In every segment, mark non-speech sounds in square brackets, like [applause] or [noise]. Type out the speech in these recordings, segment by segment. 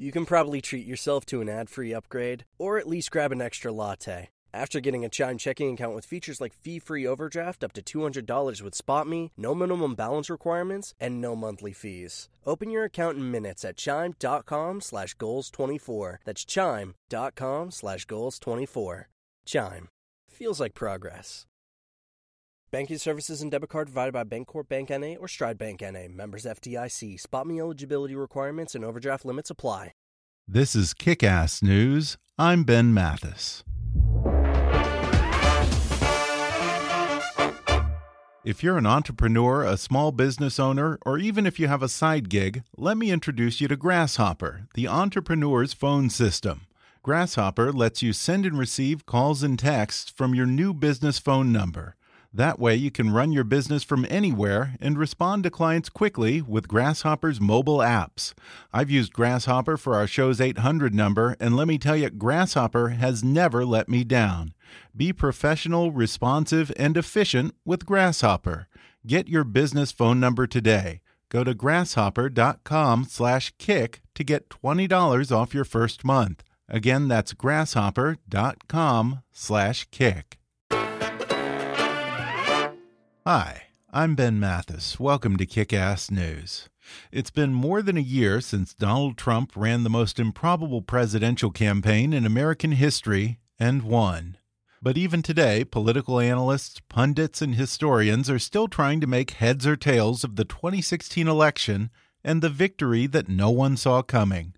You can probably treat yourself to an ad free upgrade, or at least grab an extra latte. After getting a Chime checking account with features like fee free overdraft up to $200 with SpotMe, no minimum balance requirements, and no monthly fees. Open your account in minutes at chime.com slash goals24. That's chime.com slash goals24. Chime. Feels like progress. Banking services and debit card provided by Bancorp Bank NA or Stride Bank NA. Members FDIC. Spot me eligibility requirements and overdraft limits apply. This is Kick Ass News. I'm Ben Mathis. If you're an entrepreneur, a small business owner, or even if you have a side gig, let me introduce you to Grasshopper, the entrepreneur's phone system. Grasshopper lets you send and receive calls and texts from your new business phone number. That way, you can run your business from anywhere and respond to clients quickly with Grasshopper's mobile apps. I've used Grasshopper for our show's 800 number, and let me tell you, Grasshopper has never let me down. Be professional, responsive, and efficient with Grasshopper. Get your business phone number today. Go to grasshopper.com/kick to get $20 off your first month. Again, that's grasshopper.com/kick. Hi, I'm Ben Mathis. Welcome to Kick Ass News. It's been more than a year since Donald Trump ran the most improbable presidential campaign in American history and won. But even today, political analysts, pundits, and historians are still trying to make heads or tails of the 2016 election and the victory that no one saw coming.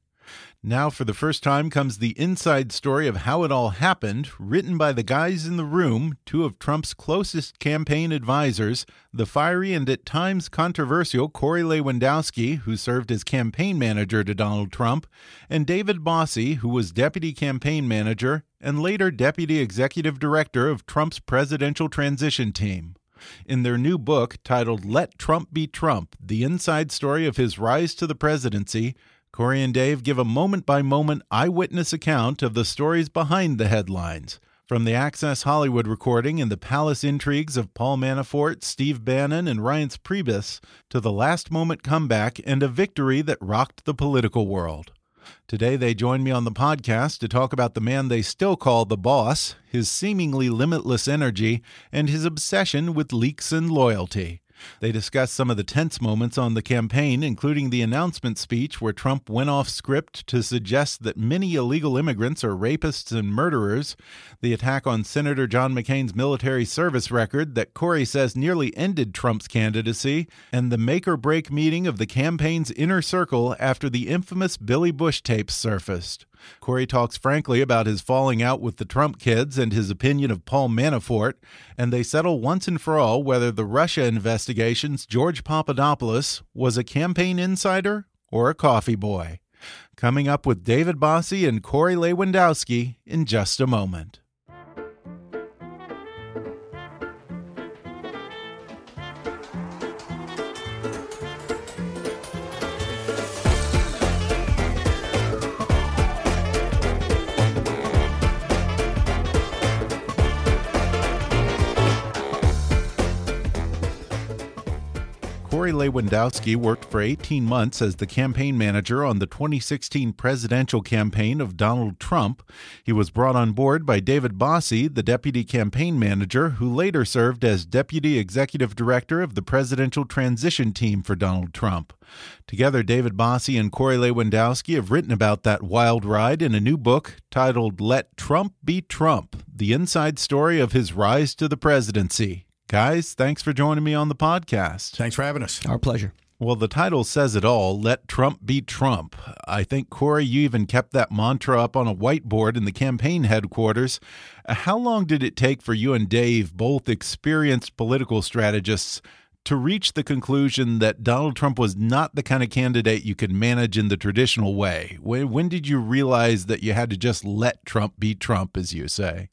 Now, for the first time, comes the inside story of how it all happened, written by the guys in the room, two of Trump's closest campaign advisors, the fiery and at times controversial Corey Lewandowski, who served as campaign manager to Donald Trump, and David Bossie, who was deputy campaign manager and later deputy executive director of Trump's presidential transition team. In their new book titled Let Trump Be Trump The Inside Story of His Rise to the Presidency, Corey and Dave give a moment by moment eyewitness account of the stories behind the headlines. From the Access Hollywood recording and the palace intrigues of Paul Manafort, Steve Bannon, and Reince Priebus, to the last moment comeback and a victory that rocked the political world. Today, they join me on the podcast to talk about the man they still call the boss, his seemingly limitless energy, and his obsession with leaks and loyalty. They discuss some of the tense moments on the campaign, including the announcement speech where Trump went off script to suggest that many illegal immigrants are rapists and murderers, the attack on Senator John McCain's military service record that Corey says nearly ended Trump's candidacy, and the make or break meeting of the campaign's inner circle after the infamous Billy Bush tapes surfaced. Corey talks frankly about his falling out with the Trump kids and his opinion of Paul Manafort, and they settle once and for all whether the Russia investigation's George Papadopoulos was a campaign insider or a coffee boy. Coming up with David Bossie and Corey Lewandowski in just a moment. Corey Lewandowski worked for 18 months as the campaign manager on the 2016 presidential campaign of Donald Trump. He was brought on board by David Bossie, the deputy campaign manager, who later served as deputy executive director of the presidential transition team for Donald Trump. Together, David Bossie and Corey Lewandowski have written about that wild ride in a new book titled Let Trump Be Trump The Inside Story of His Rise to the Presidency. Guys, thanks for joining me on the podcast. Thanks for having us. Our pleasure. Well, the title says it all let Trump be Trump. I think, Corey, you even kept that mantra up on a whiteboard in the campaign headquarters. How long did it take for you and Dave, both experienced political strategists, to reach the conclusion that Donald Trump was not the kind of candidate you could manage in the traditional way? When, when did you realize that you had to just let Trump be Trump, as you say?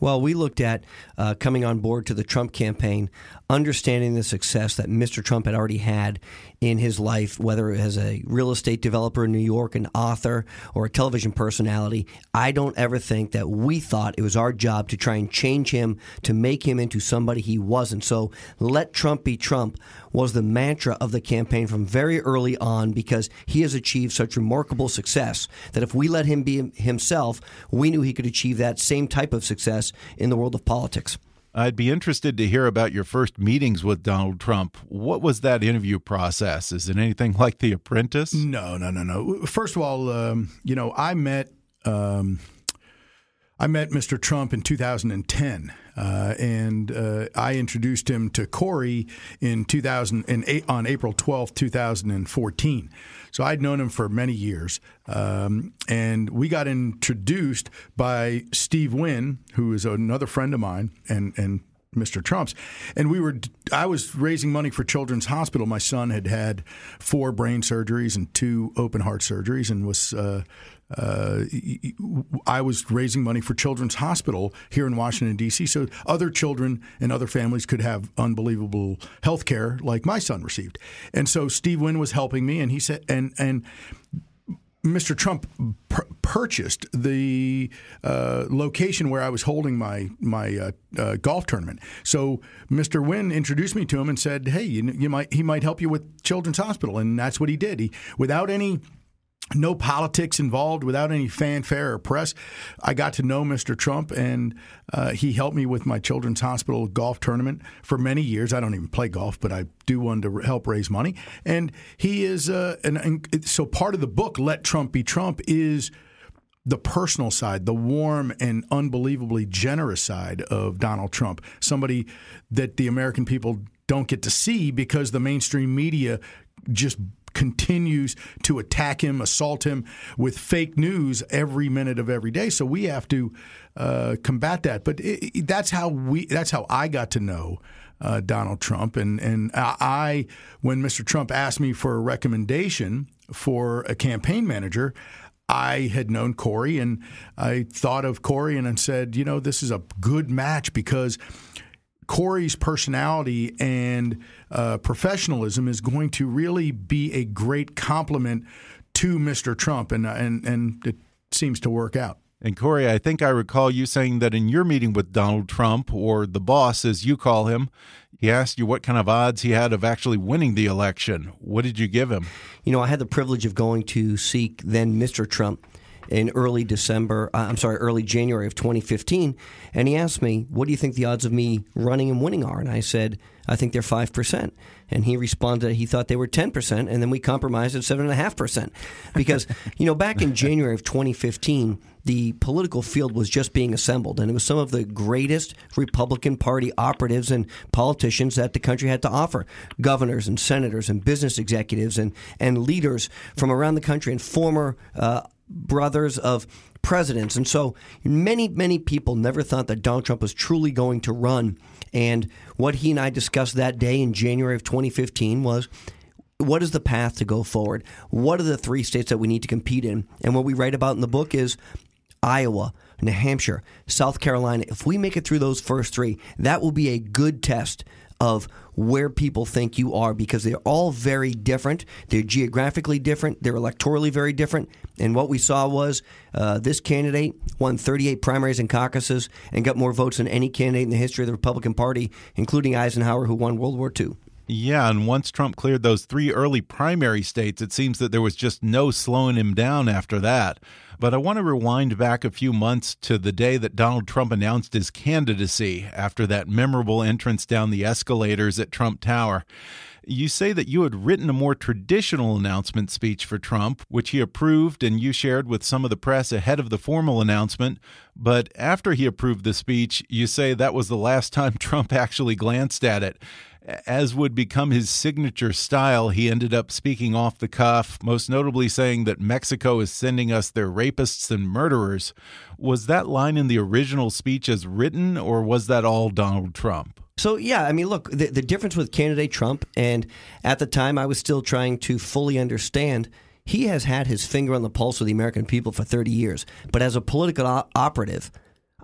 Well, we looked at uh, coming on board to the Trump campaign, understanding the success that Mr. Trump had already had in his life, whether as a real estate developer in New York, an author, or a television personality. I don't ever think that we thought it was our job to try and change him to make him into somebody he wasn't. So let Trump be Trump was the mantra of the campaign from very early on because he has achieved such remarkable success that if we let him be himself, we knew he could achieve that same type of success in the world of politics. I'd be interested to hear about your first meetings with Donald Trump. What was that interview process? Is it anything [laughs] like The Apprentice? No, no, no, no. First of all, um, you know, I met um, I met Mr. Trump in 2010, uh, and uh, I introduced him to Corey in 2000 in, on April 12, 2014. So I'd known him for many years, um, and we got introduced by Steve Wynn, who is another friend of mine, and and Mr. Trump's. And we were, I was raising money for Children's Hospital. My son had had four brain surgeries and two open heart surgeries and was, uh, uh, I was raising money for Children's Hospital here in Washington, D.C., so other children and other families could have unbelievable health care like my son received. And so Steve Wynn was helping me, and he said, and, and, Mr. Trump purchased the uh, location where I was holding my my uh, uh, golf tournament. So Mr. Wynn introduced me to him and said, "Hey, you, you might he might help you with Children's Hospital," and that's what he did. He without any no politics involved, without any fanfare or press. I got to know Mr. Trump, and uh, he helped me with my Children's Hospital golf tournament for many years. I don't even play golf, but I do want to help raise money. And he is, uh, and, and so part of the book, Let Trump Be Trump, is the personal side, the warm and unbelievably generous side of Donald Trump, somebody that the American people don't get to see because the mainstream media just continues to attack him, assault him with fake news every minute of every day. So we have to uh, combat that. But it, it, that's how we. That's how I got to know. Uh, Donald Trump and and I when Mr. Trump asked me for a recommendation for a campaign manager, I had known Corey and I thought of Corey and I said, you know, this is a good match because Corey's personality and uh, professionalism is going to really be a great complement to Mr. Trump, and and and it seems to work out. And Corey, I think I recall you saying that in your meeting with Donald Trump, or the boss, as you call him, he asked you what kind of odds he had of actually winning the election. What did you give him? You know, I had the privilege of going to seek then Mr. Trump in early December, uh, I'm sorry, early January of 2015. And he asked me, What do you think the odds of me running and winning are? And I said, I think they're 5%. And he responded he thought they were 10%. And then we compromised at 7.5%. Because, [laughs] you know, back in January of 2015, the political field was just being assembled, and it was some of the greatest Republican Party operatives and politicians that the country had to offer governors and senators and business executives and, and leaders from around the country and former uh, brothers of presidents. And so many, many people never thought that Donald Trump was truly going to run. And what he and I discussed that day in January of 2015 was what is the path to go forward? What are the three states that we need to compete in? And what we write about in the book is Iowa, New Hampshire, South Carolina. If we make it through those first three, that will be a good test of where people think you are because they're all very different. They're geographically different. They're electorally very different. And what we saw was uh, this candidate won 38 primaries and caucuses and got more votes than any candidate in the history of the Republican Party, including Eisenhower, who won World War II. Yeah, and once Trump cleared those three early primary states, it seems that there was just no slowing him down after that. But I want to rewind back a few months to the day that Donald Trump announced his candidacy after that memorable entrance down the escalators at Trump Tower. You say that you had written a more traditional announcement speech for Trump, which he approved and you shared with some of the press ahead of the formal announcement. But after he approved the speech, you say that was the last time [laughs] Trump actually glanced at it. As would become his signature style, he ended up speaking off the cuff, most notably saying that Mexico is sending us their rapists and murderers. Was that line in the original speech as written, or was that all Donald Trump? So yeah, I mean, look, the, the difference with candidate Trump, and at the time I was still trying to fully understand. He has had his finger on the pulse of the American people for 30 years. But as a political op operative,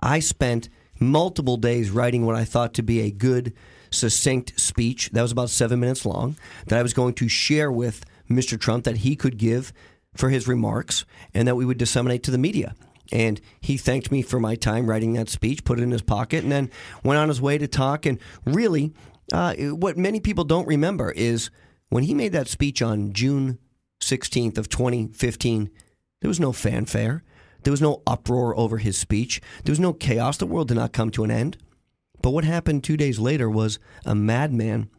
I spent multiple days writing what I thought to be a good, succinct speech that was about seven minutes long that I was going to share with Mr. Trump that he could give for his remarks and that we would disseminate to the media. And he thanked me for my time writing that speech, put it in his pocket, and then went on his way to talk. And really, uh, what many people don't remember is when he made that speech on June 16th of 2015, there was no fanfare. There was no uproar over his speech. There was no chaos. The world did not come to an end. But what happened two days later was a madman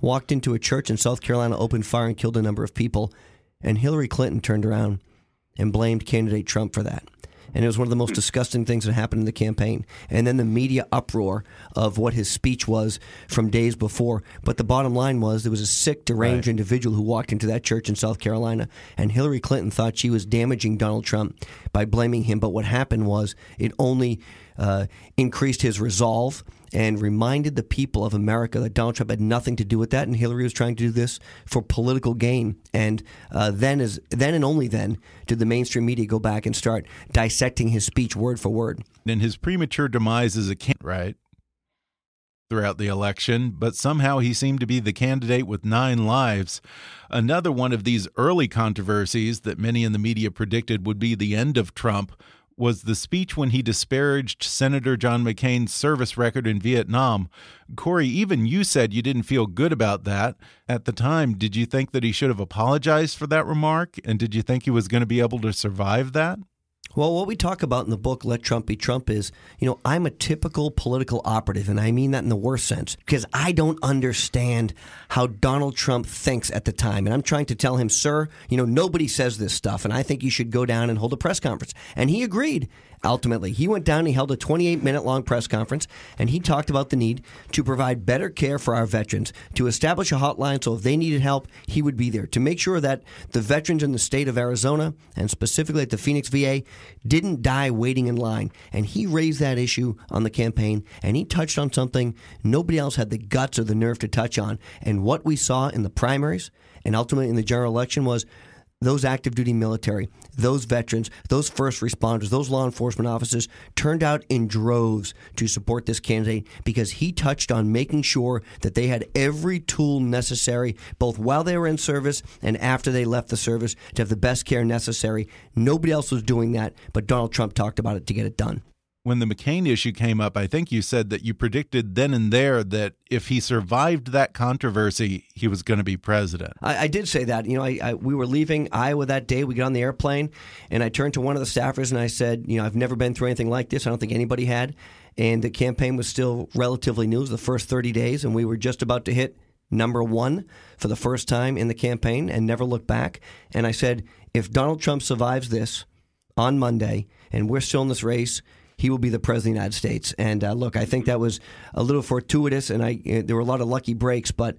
walked into a church in South Carolina, opened fire, and killed a number of people. And Hillary Clinton turned around and blamed candidate Trump for that and it was one of the most disgusting things that happened in the campaign. And then the media uproar of what his speech was from days before. But the bottom line was there was a sick, deranged right. individual who walked into that church in South Carolina, and Hillary Clinton thought she was damaging Donald Trump by blaming him. But what happened was it only uh, increased his resolve and reminded the people of America that Donald Trump had nothing to do with that, and Hillary was trying to do this for political gain. And uh, then, as then and only then, did the mainstream media go back and start dissecting his speech word for word. And his premature demise as a candidate, right? Throughout the election, but somehow he seemed to be the candidate with nine lives. Another one of these early controversies that many in the media predicted would be the end of Trump was the speech when he disparaged Senator John McCain's service record in Vietnam. Corey, even you said you didn't feel good about that. At the time, did you think that he should have apologized for that remark? And did you think he was going to be able to survive that? Well, what we talk about in the book, Let Trump Be Trump, is, you know, I'm a typical political operative, and I mean that in the worst sense, because I don't understand how Donald Trump thinks at the time. And I'm trying to tell him, sir, you know, nobody says this stuff, and I think you should go down and hold a press conference. And he agreed ultimately. He went down, he held a 28 minute long press conference, and he talked about the need to provide better care for our veterans, to establish a hotline so if they needed help, he would be there, to make sure that the veterans in the state of Arizona, and specifically at the Phoenix VA, didn't die waiting in line. And he raised that issue on the campaign, and he touched on something nobody else had the guts or the nerve to touch on. And what we saw in the primaries and ultimately in the general election was those active duty military, those veterans, those first responders, those law enforcement officers turned out in droves to support this candidate because he touched on making sure that they had every tool necessary, both while they were in service and after they left the service, to have the best care necessary. Nobody else was doing that, but Donald Trump talked about it to get it done when the McCain issue came up, I think you said that you predicted then and there that if he survived that controversy, he was going to be president. I, I did say that. You know, I, I, we were leaving Iowa that day. We got on the airplane, and I turned to one of the staffers and I said, "You know, I've never been through anything like this. I don't think anybody had." And the campaign was still relatively new. The first 30 days, and we were just about to hit number one for the first time in the campaign and never look back. And I said, if Donald Trump survives this on Monday, and we're still in this race he will be the president of the United States. And uh, look, I think that was a little fortuitous, and I uh, there were a lot of lucky breaks, but.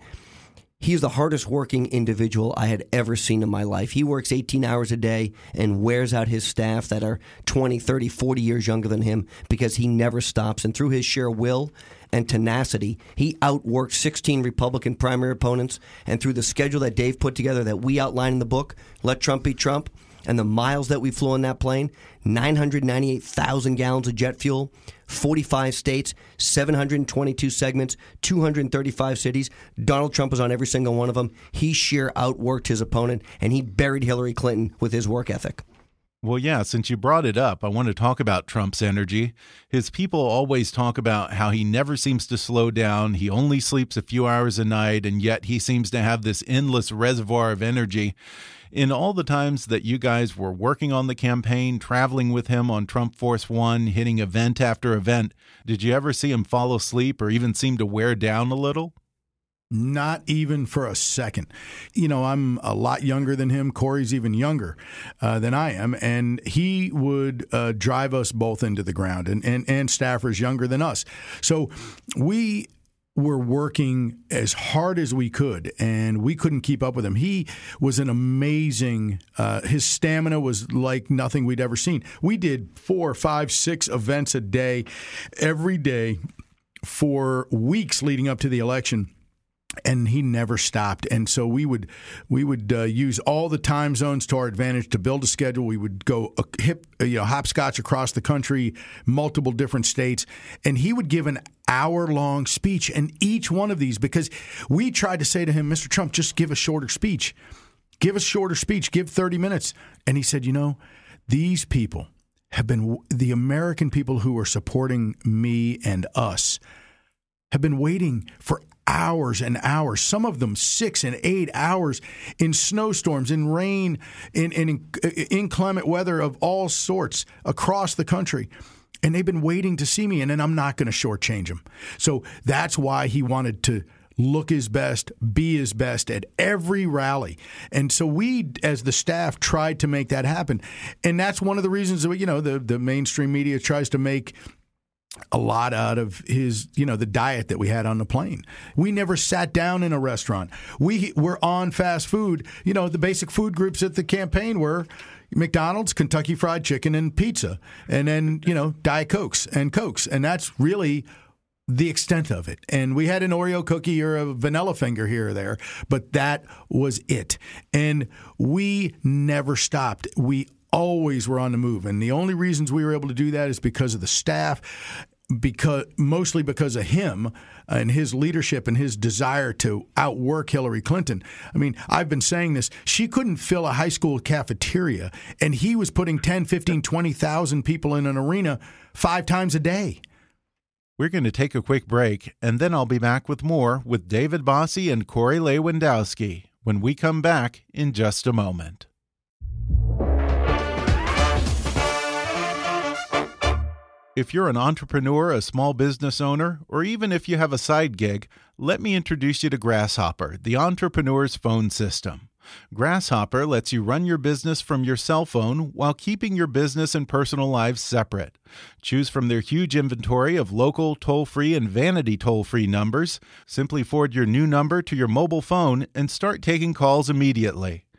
He's the hardest working individual I had ever seen in my life. He works 18 hours a day and wears out his staff that are 20, 30, 40 years younger than him because he never stops. And through his sheer will and tenacity, he outworked 16 Republican primary opponents. And through the schedule that Dave put together that we outline in the book, Let Trump Be Trump, and the miles that we flew on that plane 998,000 gallons of jet fuel, 45 states, 722 segments, 235 cities. Donald Trump was on every single one of them. He sheer outworked his opponent, and he buried Hillary Clinton with his work ethic. Well, yeah, since you brought it up, I want to talk about Trump's energy. His people always talk about how he never seems to slow down. He only sleeps a few hours a night, and yet he seems to have this endless reservoir of energy. In all the times that you guys were working on the campaign, traveling with him on Trump Force One, hitting event after event, did you ever see him fall asleep or even seem to wear down a little? Not even for a second. You know, I'm a lot younger than him. Corey's even younger uh, than I am. And he would uh, drive us both into the ground, and, and, and staffers younger than us. So we were working as hard as we could, and we couldn't keep up with him. He was an amazing. Uh, his stamina was like nothing we'd ever seen. We did four, five, six events a day, every day, for weeks leading up to the election and he never stopped. And so we would we would uh, use all the time zones to our advantage to build a schedule. We would go uh, hip, uh, you know, hopscotch across the country, multiple different states, and he would give an hour long speech in each one of these because we tried to say to him, Mr. Trump, just give a shorter speech, give a shorter speech, give thirty minutes, and he said, you know, these people have been the American people who are supporting me and us have been waiting for hours and hours, some of them six and eight hours in snowstorms, in rain, in, in inclement weather of all sorts across the country. And they've been waiting to see me, and then I'm not going to shortchange them. So that's why he wanted to look his best, be his best at every rally. And so we, as the staff, tried to make that happen. And that's one of the reasons that, you know, the, the mainstream media tries to make a lot out of his, you know, the diet that we had on the plane. We never sat down in a restaurant. We were on fast food. You know, the basic food groups at the campaign were McDonald's, Kentucky Fried Chicken, and pizza, and then you know, Diet Cokes and Cokes, and that's really the extent of it. And we had an Oreo cookie or a vanilla finger here or there, but that was it. And we never stopped. We always were on the move. And the only reasons we were able to do that is because of the staff, because mostly because of him and his leadership and his desire to outwork Hillary Clinton. I mean, I've been saying this. She couldn't fill a high school cafeteria and he was putting 10, 15, 20,000 people in an arena 5 times a day. We're going to take a quick break, and then I'll be back with more with David Bossie and Corey Lewandowski when we come back in just a moment. If you're an entrepreneur, a small business owner, or even if you have a side gig, let me introduce you to Grasshopper, the entrepreneur's phone system. Grasshopper lets you run your business from your cell phone while keeping your business and personal lives separate. Choose from their huge inventory of local, toll free, and vanity toll free numbers. Simply forward your new number to your mobile phone and start taking calls immediately.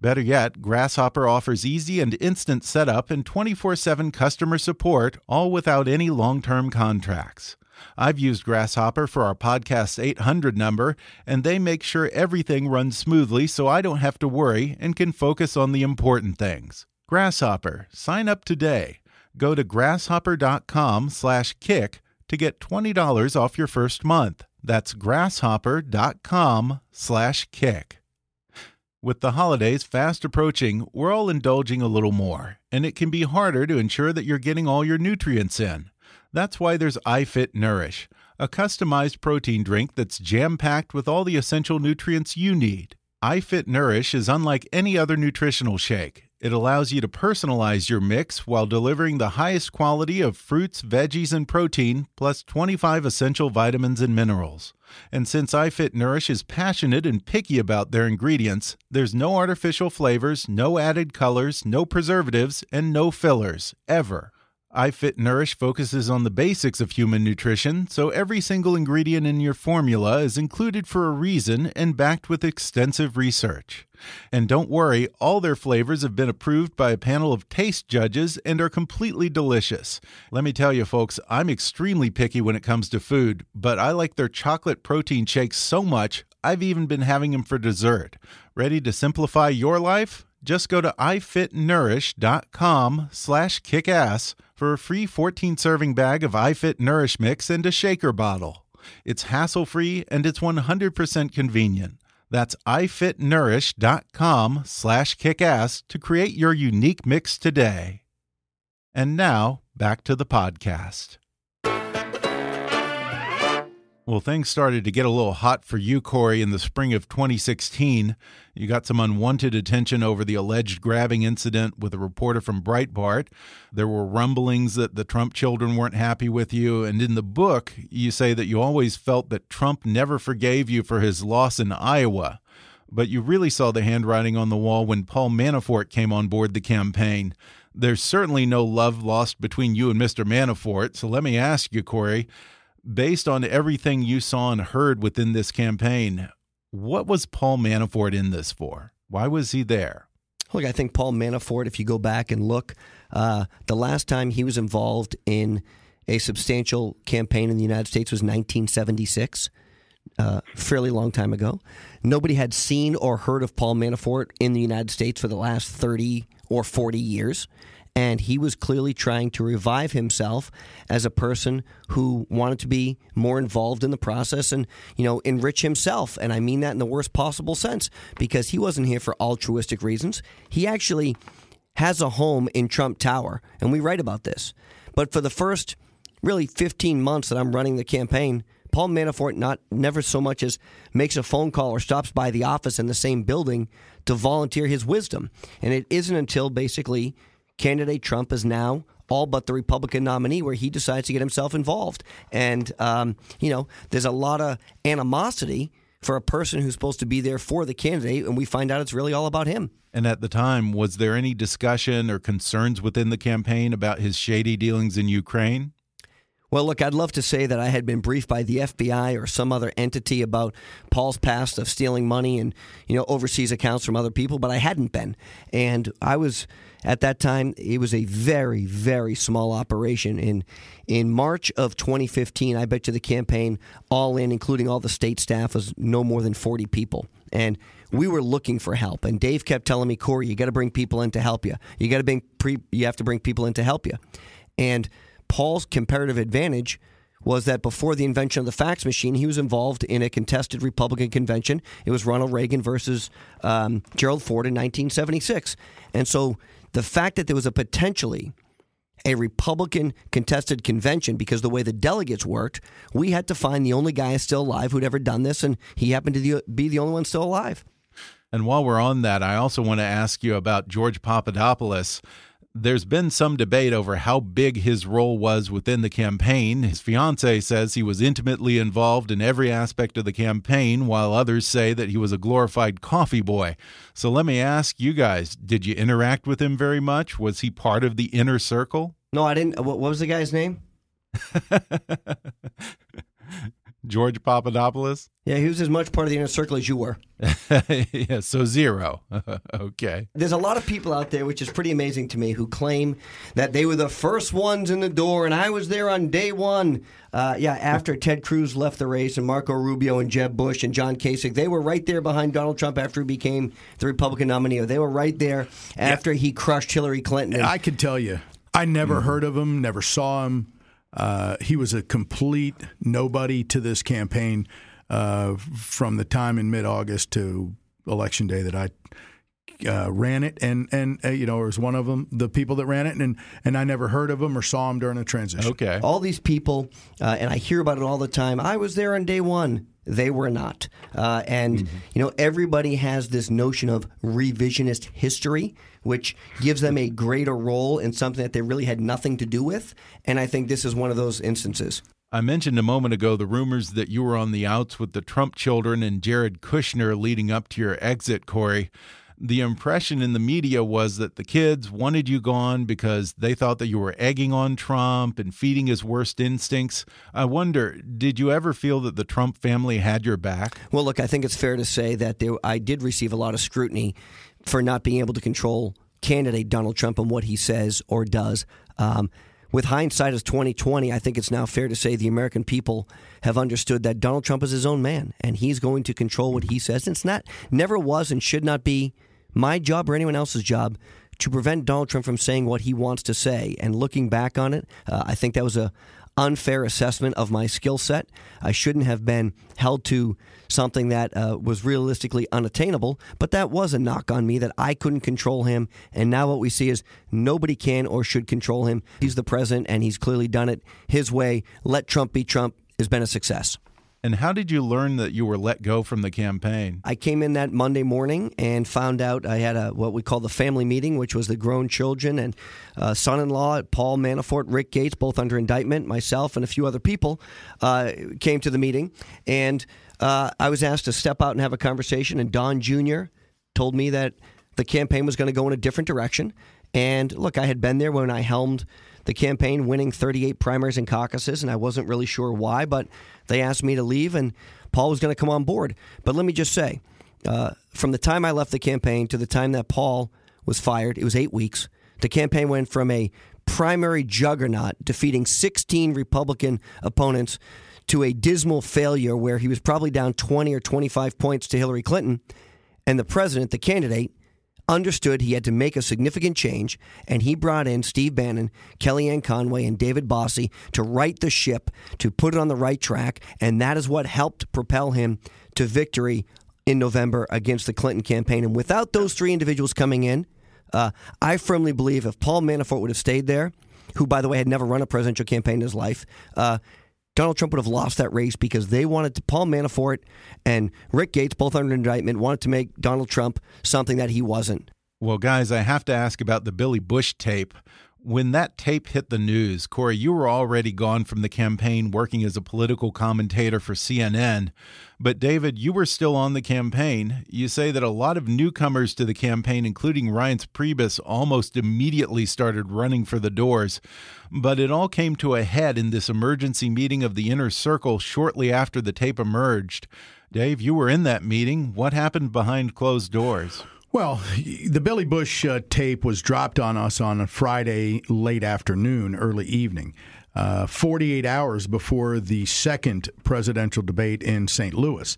Better yet, Grasshopper offers easy and instant setup and 24 7 customer support, all without any long term contracts. I've used Grasshopper for our podcast 800 number, and they make sure everything runs smoothly so I don't have to worry and can focus on the important things. Grasshopper, sign up today. Go to grasshopper.com/kick to get $20 off your first month. That's grasshopper.com/kick. With the holidays fast approaching, we're all indulging a little more, and it can be harder to ensure that you're getting all your nutrients in. That's why there's iFit Nourish, a customized protein drink that's jam packed with all the essential nutrients you need. iFit Nourish is unlike any other nutritional shake. It allows you to personalize your mix while delivering the highest quality of fruits, veggies, and protein, plus 25 essential vitamins and minerals. And since iFit Nourish is passionate and picky about their ingredients, there's no artificial flavors, no added colors, no preservatives, and no fillers, ever. iFit Nourish focuses on the basics of human nutrition, so every single ingredient in your formula is included for a reason and backed with extensive research. And don't worry, all their flavors have been approved by a panel of taste judges and are completely delicious. Let me tell you, folks, I'm extremely picky when it comes to food, but I like their chocolate protein shakes so much, I've even been having them for dessert. Ready to simplify your life? Just go to ifitnourish.com slash kickass for a free 14-serving bag of iFit Nourish Mix and a shaker bottle. It's hassle-free and it's 100% convenient. That's ifitnourish.com slash kickass to create your unique mix today. And now, back to the podcast. Well, things started to get a little hot for you, Corey, in the spring of 2016. You got some unwanted attention over the alleged grabbing incident with a reporter from Breitbart. There were rumblings that the Trump children weren't happy with you. And in the book, you say that you always felt that Trump never forgave you for his loss in Iowa. But you really saw the handwriting on the wall when Paul Manafort came on board the campaign. There's certainly no love lost between you and Mr. Manafort. So let me ask you, Corey based on everything you saw and heard within this campaign, what was Paul Manafort in this for? Why was he there? Look, I think Paul Manafort, if you go back and look, uh, the last time he was involved in a substantial campaign in the United States was 1976, uh, fairly long time ago. Nobody had seen or heard of Paul Manafort in the United States for the last 30 or 40 years and he was clearly trying to revive himself as a person who wanted to be more involved in the process and you know enrich himself. And i mean that in the worst possible sense because he wasn't here for altruistic reasons. He actually has a home in trump tower and we write about this. But for the first really 15 months that i'm running the campaign Paul Manafort not never so much as makes a phone call or stops by the office in the same building to volunteer his wisdom. And it isn't until basically candidate Trump is now all but the Republican nominee, where he decides to get himself involved. And, um, you know, there's a lot of animosity for a person who's supposed to be there for the candidate, and we find out it's really all about him. And at the time, was there any discussion or concerns within the campaign about his shady dealings in Ukraine? Well, look, I'd love to say that I had been briefed by the FBI or some other entity about Paul's past of stealing money and, you know, overseas accounts from other people, but I hadn't been. And I was at that time, it was a very, very small operation. In in March of 2015, I bet you the campaign, all in, including all the state staff, was no more than 40 people. And we were looking for help. And Dave kept telling me, Corey, you got to bring people in to help you. You got to bring pre, you have to bring people in to help you. And Paul's comparative advantage was that before the invention of the fax machine, he was involved in a contested Republican convention. It was Ronald Reagan versus um, Gerald Ford in 1976. And so the fact that there was a potentially a Republican contested convention because the way the delegates worked, we had to find the only guy still alive who'd ever done this, and he happened to be the only one still alive. And while we're on that, I also want to ask you about George Papadopoulos there's been some debate over how big his role was within the campaign. His fiance says he was intimately involved in every aspect of the campaign, while others say that he was a glorified coffee boy. So let me ask you guys did you interact with him very much? Was he part of the inner circle? No, I didn't. What was the guy's name? [laughs] George Papadopoulos? Yeah, he was as much part of the inner circle as you were. [laughs] yeah, so zero. [laughs] okay. There's a lot of people out there, which is pretty amazing to me, who claim that they were the first ones in the door, and I was there on day one. Uh, yeah, after Ted Cruz left the race, and Marco Rubio and Jeb Bush and John Kasich, they were right there behind Donald Trump after he became the Republican nominee. They were right there after yeah. he crushed Hillary Clinton. I can tell you, I never mm-hmm. heard of him, never saw him. Uh, he was a complete nobody to this campaign uh, from the time in mid August to election day that I uh, ran it, and and uh, you know, was one of them, the people that ran it, and and I never heard of him or saw him during the transition. Okay, all these people, uh, and I hear about it all the time. I was there on day one. They were not, uh, and mm-hmm. you know, everybody has this notion of revisionist history which gives them a greater role in something that they really had nothing to do with. And I think this is one of those instances. I mentioned a moment ago the rumors that you were on the outs with the Trump children and Jared Kushner leading up to your exit, Corey. The impression in the media was that the kids wanted you gone because they thought that you were egging on Trump and feeding his worst instincts. I wonder, did you ever feel that the Trump family had your back? Well, look, I think it's fair to say that I did receive a lot of scrutiny for not being able to control candidate Donald Trump and what he says or does. Um, with hindsight as 2020, I think it's now fair to say the American people have understood that Donald Trump is his own man and he's going to control what he says. It's not, never was, and should not be my job or anyone else's job to prevent Donald Trump from saying what he wants to say. And looking back on it, uh, I think that was a unfair assessment of my skill set. I shouldn't have been held to something that uh, was realistically unattainable, but that was a knock on me that I couldn't control him. And now what we see is nobody can or should control him. He's the president, and he's clearly done it his way. Let Trump be Trump has been a success. And how did you learn that you were let go from the campaign? I came in that Monday morning and found out I had a what we call the family meeting, which was the grown children and uh, son-in-law, Paul Manafort, Rick Gates, both under indictment. Myself and a few other people uh, came to the meeting, and uh, I was asked to step out and have a conversation. And Don Jr. told me that the campaign was going to go in a different direction. And look, I had been there when I helmed the campaign, winning 38 primaries and caucuses, and I wasn't really sure why, but they asked me to leave, and Paul was going to come on board. But let me just say, uh, from the time I left the campaign to the time that Paul was fired, it was eight weeks. The campaign went from a primary juggernaut, defeating 16 Republican opponents, to a dismal failure where he was probably down 20 or 25 points to Hillary Clinton. And the president, the candidate, understood he had to make a significant change, and he brought in Steve Bannon, Kellyanne Conway, and David Bossie to right the ship, to put it on the right track, and that is what helped propel him to victory in November against the Clinton campaign. And without those three individuals coming in, uh, I firmly believe if Paul Manafort would have stayed there, who, by the way, had never run a presidential campaign in his life, uh, Donald Trump would have lost that race because they wanted to, Paul Manafort and Rick Gates, both under indictment, wanted to make Donald Trump something that he wasn't. Well, guys, I have to ask about the Billy Bush tape. When that tape hit the news, Corey, you were already gone from the campaign working as a political commentator for CNN. But David, you were still on the campaign. You say that a lot of newcomers to the campaign, including Reince Priebus, almost immediately started running for the doors. But it all came to a head in this emergency meeting of the inner circle shortly after the tape emerged. Dave, you were in that meeting. What happened behind closed doors? Well, the Billy Bush uh, tape was dropped on us on a Friday late afternoon, early evening, uh, 48 hours before the second presidential debate in St. Louis.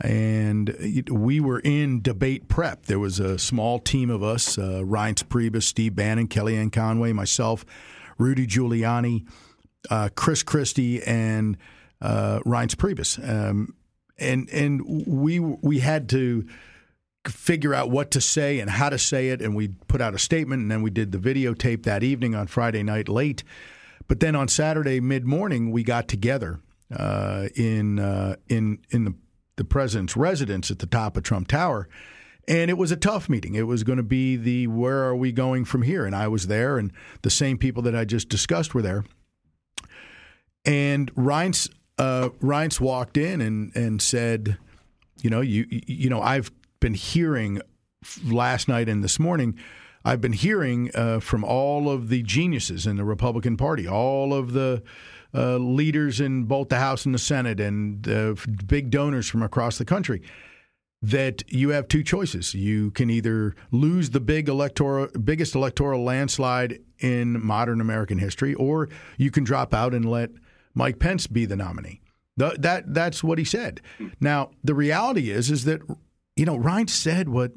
And we were in debate prep. There was a small team of us uh, Reince Priebus, Steve Bannon, Kellyanne Conway, myself, Rudy Giuliani, uh, Chris Christie, and uh, Reince Priebus. Um, and, and we, we had to figure out what to say and how to say it. And we put out a statement, and then we did the videotape that evening on Friday night late. But then on Saturday mid morning, we got together uh, in uh, in in the the president's residence at the top of Trump Tower. And it was a tough meeting. It was going to be the where are we going from here? And I was there, and the same people that I just discussed were there. And Reince, uh, Reince walked in and, and said, you know, you you know, I've been hearing last night and this morning. I've been hearing uh, from all of the geniuses in the Republican Party, all of the uh, leaders in both the House and the Senate, and uh, big donors from across the country, that you have two choices. You can either lose the big electoral, biggest electoral landslide in modern American history, or you can drop out and let Mike Pence be the nominee. That that's what he said. Now the reality is is that you know, Reince said what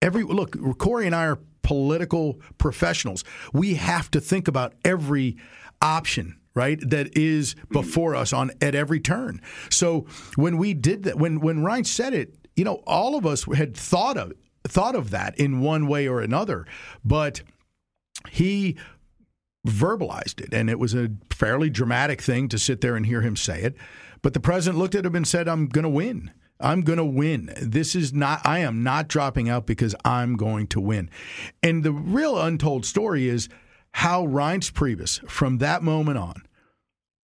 every look, Corey and I are political professionals. We have to think about every option right that is before us on at every turn. So when we did that when when Reince said it you know all of us had thought of thought of that in one way or another but he verbalized it and it was a fairly dramatic thing to sit there and hear him say it. But the president looked at him and said i'm going to win I'm going to win. This is not, I am not dropping out because I'm going to win. And the real untold story is how Reince Priebus, from that moment on,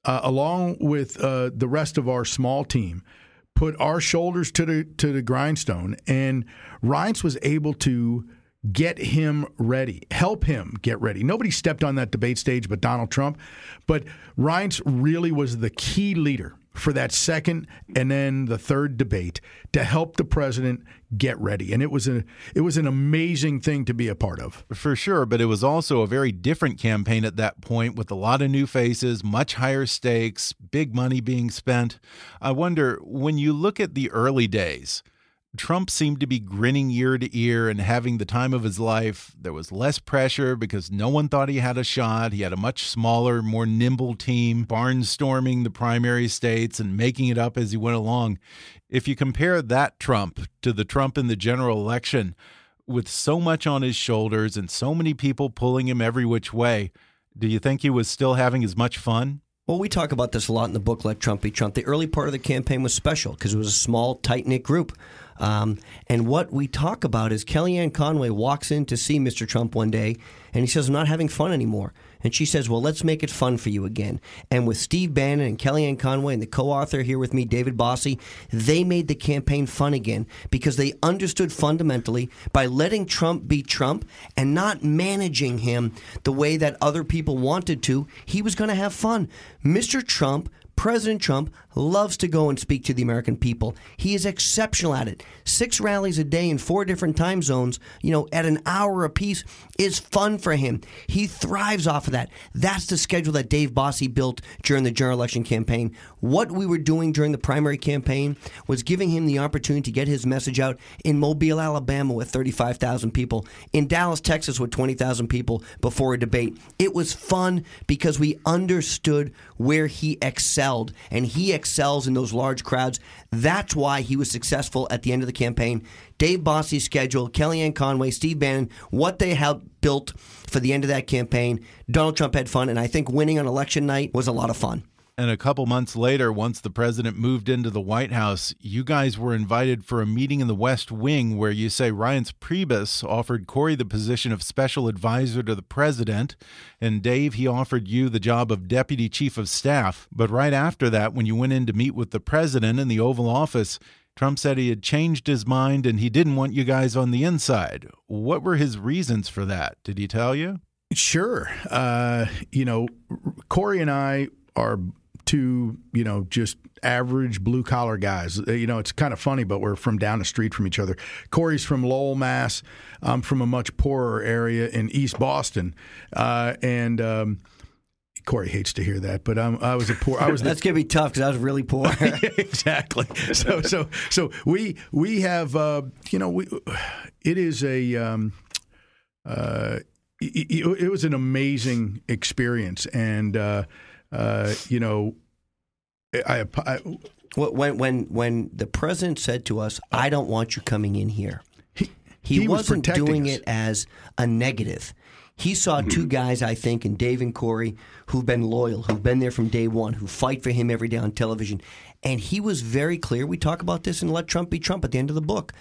uh, along with uh, the rest of our small team, put our shoulders to the to the grindstone, and Reince was able to get him ready, help him get ready. Nobody stepped on that debate stage but Donald Trump, but Reince really was the key leader for that second and then the third debate to help the president get ready. And it was a it was an amazing thing to be a part of. For sure but it was also a very different campaign at that point with a lot of new faces much higher stakes big money being spent. I wonder when you look at the early days Trump seemed to be grinning ear to ear and having the time of his life. There was less pressure because no one thought he had a shot. He had a much smaller, more nimble team, barnstorming the primary states and making it up as he went along. If you compare that Trump to the Trump in the general election, with so much on his shoulders and so many people pulling him every which way, do you think he was still having as much fun? Well, we talk about this a lot in the book, Let Trump Be Trump. The early part of the campaign was special because it was a small, tight knit group. Um, and what we talk about is Kellyanne Conway walks in to see Mr. Trump one day and he says, I'm not having fun anymore. And she says, Well, let's make it fun for you again. And with Steve Bannon and Kellyanne Conway and the co author here with me, David Bossie, they made the campaign fun again because they understood fundamentally by letting Trump be Trump and not managing him the way that other people wanted to, he was going to have fun. Mr. Trump President Trump loves to go and speak to the American people. He is exceptional at it. Six rallies a day in four different time zones, you know, at an hour apiece is fun for him. He thrives off of that. That's the schedule that Dave Bossie built during the general election campaign. What we were doing during the primary campaign was giving him the opportunity to get his message out in Mobile, Alabama with 35,000 people, in Dallas, Texas with 20,000 people before a debate. It was fun because we understood where he excelled, and he excels in those large crowds. That's why he was successful at the end of the campaign. Dave Bossie's schedule, Kellyanne Conway, Steve Bannon, what they helped built for the end of that campaign. Donald Trump had fun, and I think winning on election night was a lot of fun. And a couple months later, once the president moved into the White House, you guys were invited for a meeting in the West Wing where you say Reince Priebus offered Corey the position of special advisor to the president, and Dave, he offered you the job of deputy chief of staff. But right after that, when you went in to meet with the president in the Oval Office, Trump said he had changed his mind and he didn't want you guys on the inside. What were his reasons for that? Did he tell you? Sure. Uh, you know, Corey and I are two, you know, just average blue collar guys. Uh, you know, it's kind of funny, but we're from down the street from each other. Corey's from Lowell, Mass. I'm from a much poorer area in East Boston, uh, and. Um, Corey hates to hear that, but um, I was a poor. I was. The, That's gonna be tough because I was really poor. [laughs] exactly. So so so we we have uh, you know we it is a um, uh, it, it, was an amazing experience, and uh, you know, I, I, when when when the president said to us, "I don't want you coming in here," he, he, he wasn't was doing us. it as a negative. He saw two mm-hmm. guys, I think, in Dave and Corey, who've been loyal, who've been there from day one, who fight for him every day on television. And he was very clear. We talk about this in Let Trump Be Trump at the end of the book.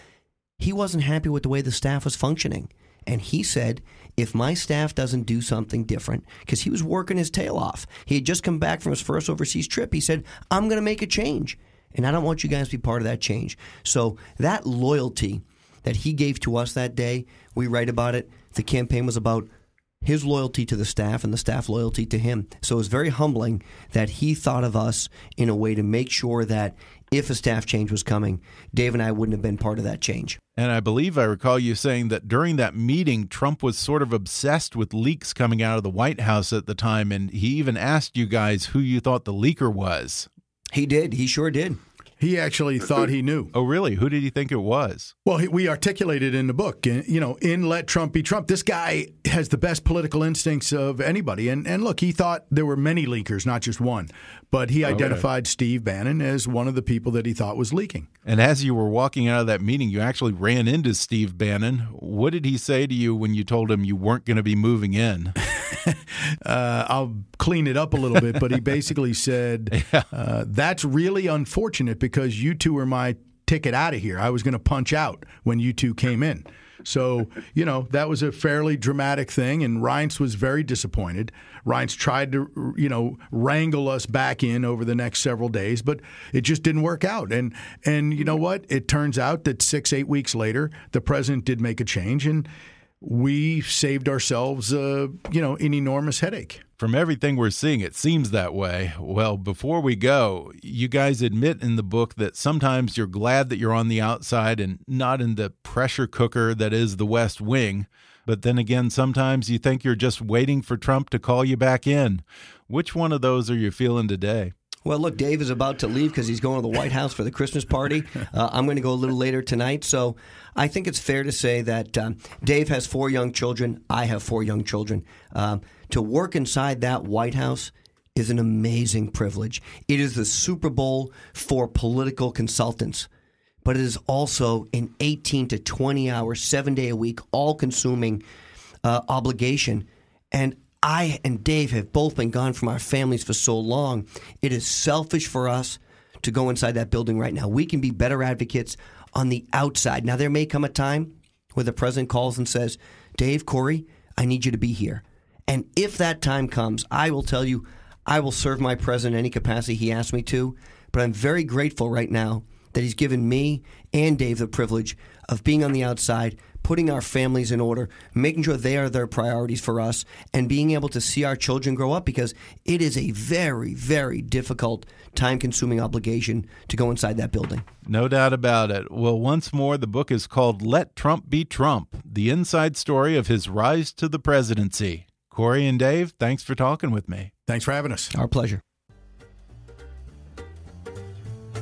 He wasn't happy with the way the staff was functioning. And he said, if my staff doesn't do something different, because he was working his tail off, he had just come back from his first overseas trip. He said, I'm going to make a change. And I don't want you guys to be part of that change. So that loyalty that he gave to us that day, we write about it. The campaign was about his loyalty to the staff and the staff loyalty to him. So it was very humbling that he thought of us in a way to make sure that if a staff change was coming, Dave and I wouldn't have been part of that change. And I believe I recall you saying that during that meeting, Trump was sort of obsessed with leaks coming out of the White House at the time, and he even asked you guys who you thought the leaker was. He did. He sure did. He actually thought he knew. Oh, really? Who did he think it was? Well, we articulated in the book, you know, in Let Trump Be Trump. This guy has the best political instincts of anybody. And, and look, he thought there were many leakers, not just one. But he identified okay. Steve Bannon as one of the people that he thought was leaking. And as you were walking out of that meeting, you actually ran into Steve Bannon. What did he say to you when you told him you weren't going to be moving in? [laughs] uh, I'll clean it up a little bit, but he basically [laughs] said, yeah. uh, That's really unfortunate because you two are my ticket out of here. I was going to punch out when you two came in. So, you know, that was a fairly dramatic thing, and Reince was very disappointed. Reince tried to, you know, wrangle us back in over the next several days, but it just didn't work out. And and you know what? It turns out that six, eight weeks later, the president did make a change, and we saved ourselves, uh, you know, an enormous headache. From everything we're seeing, it seems that way. Well, before we go, you guys admit in the book that sometimes you're glad that you're on the outside and not in the pressure cooker that is the West Wing. But then again, sometimes you think you're just waiting for Trump to call you back in. Which one of those are you feeling today? Well, look, Dave is about to leave because he's going to the White House for the Christmas party. [laughs] Uh, I'm going to go a little later tonight. So I think it's fair to say that um, Dave has four young children. I have four young children. Um, to work inside that White House is an amazing privilege. It is the Super Bowl for political consultants, but it is also an 18 to 20 hour, seven day a week, all consuming uh, obligation. And I and Dave have both been gone from our families for so long. It is selfish for us to go inside that building right now. We can be better advocates on the outside. Now, there may come a time where the president calls and says, Dave, Corey, I need you to be here. And if that time comes, I will tell you, I will serve my president in any capacity he asks me to. But I'm very grateful right now that he's given me and Dave the privilege of being on the outside, putting our families in order, making sure they are their priorities for us, and being able to see our children grow up because it is a very, very difficult, time consuming obligation to go inside that building. No doubt about it. Well, once more, the book is called Let Trump Be Trump The Inside Story of His Rise to the Presidency. Corey and Dave, thanks for talking with me. Thanks for having us. Our pleasure.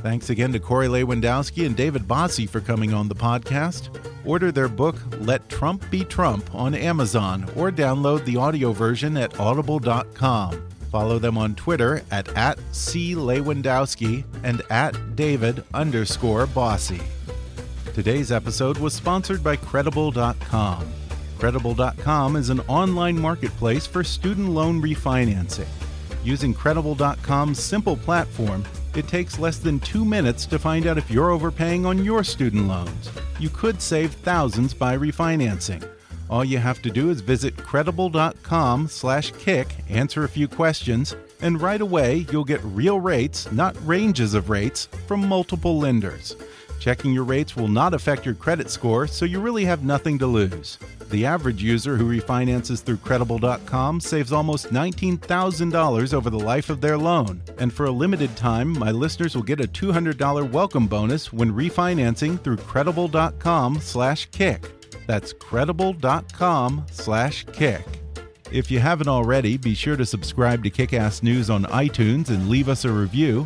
Thanks again to Corey Lewandowski and David Bossie for coming on the podcast. Order their book, Let Trump Be Trump, on Amazon or download the audio version at audible.com. Follow them on Twitter at, at @c_lewandowski and at David underscore Bossie. Today's episode was sponsored by Credible.com. Credible.com is an online marketplace for student loan refinancing. Using Credible.com's simple platform, it takes less than two minutes to find out if you're overpaying on your student loans. You could save thousands by refinancing. All you have to do is visit credible.com slash kick, answer a few questions, and right away you'll get real rates, not ranges of rates, from multiple lenders. Checking your rates will not affect your credit score, so you really have nothing to lose. The average user who refinances through Credible.com saves almost $19,000 over the life of their loan. And for a limited time, my listeners will get a $200 welcome bonus when refinancing through Credible.com slash kick. That's Credible.com slash kick. If you haven't already, be sure to subscribe to Kickass News on iTunes and leave us a review.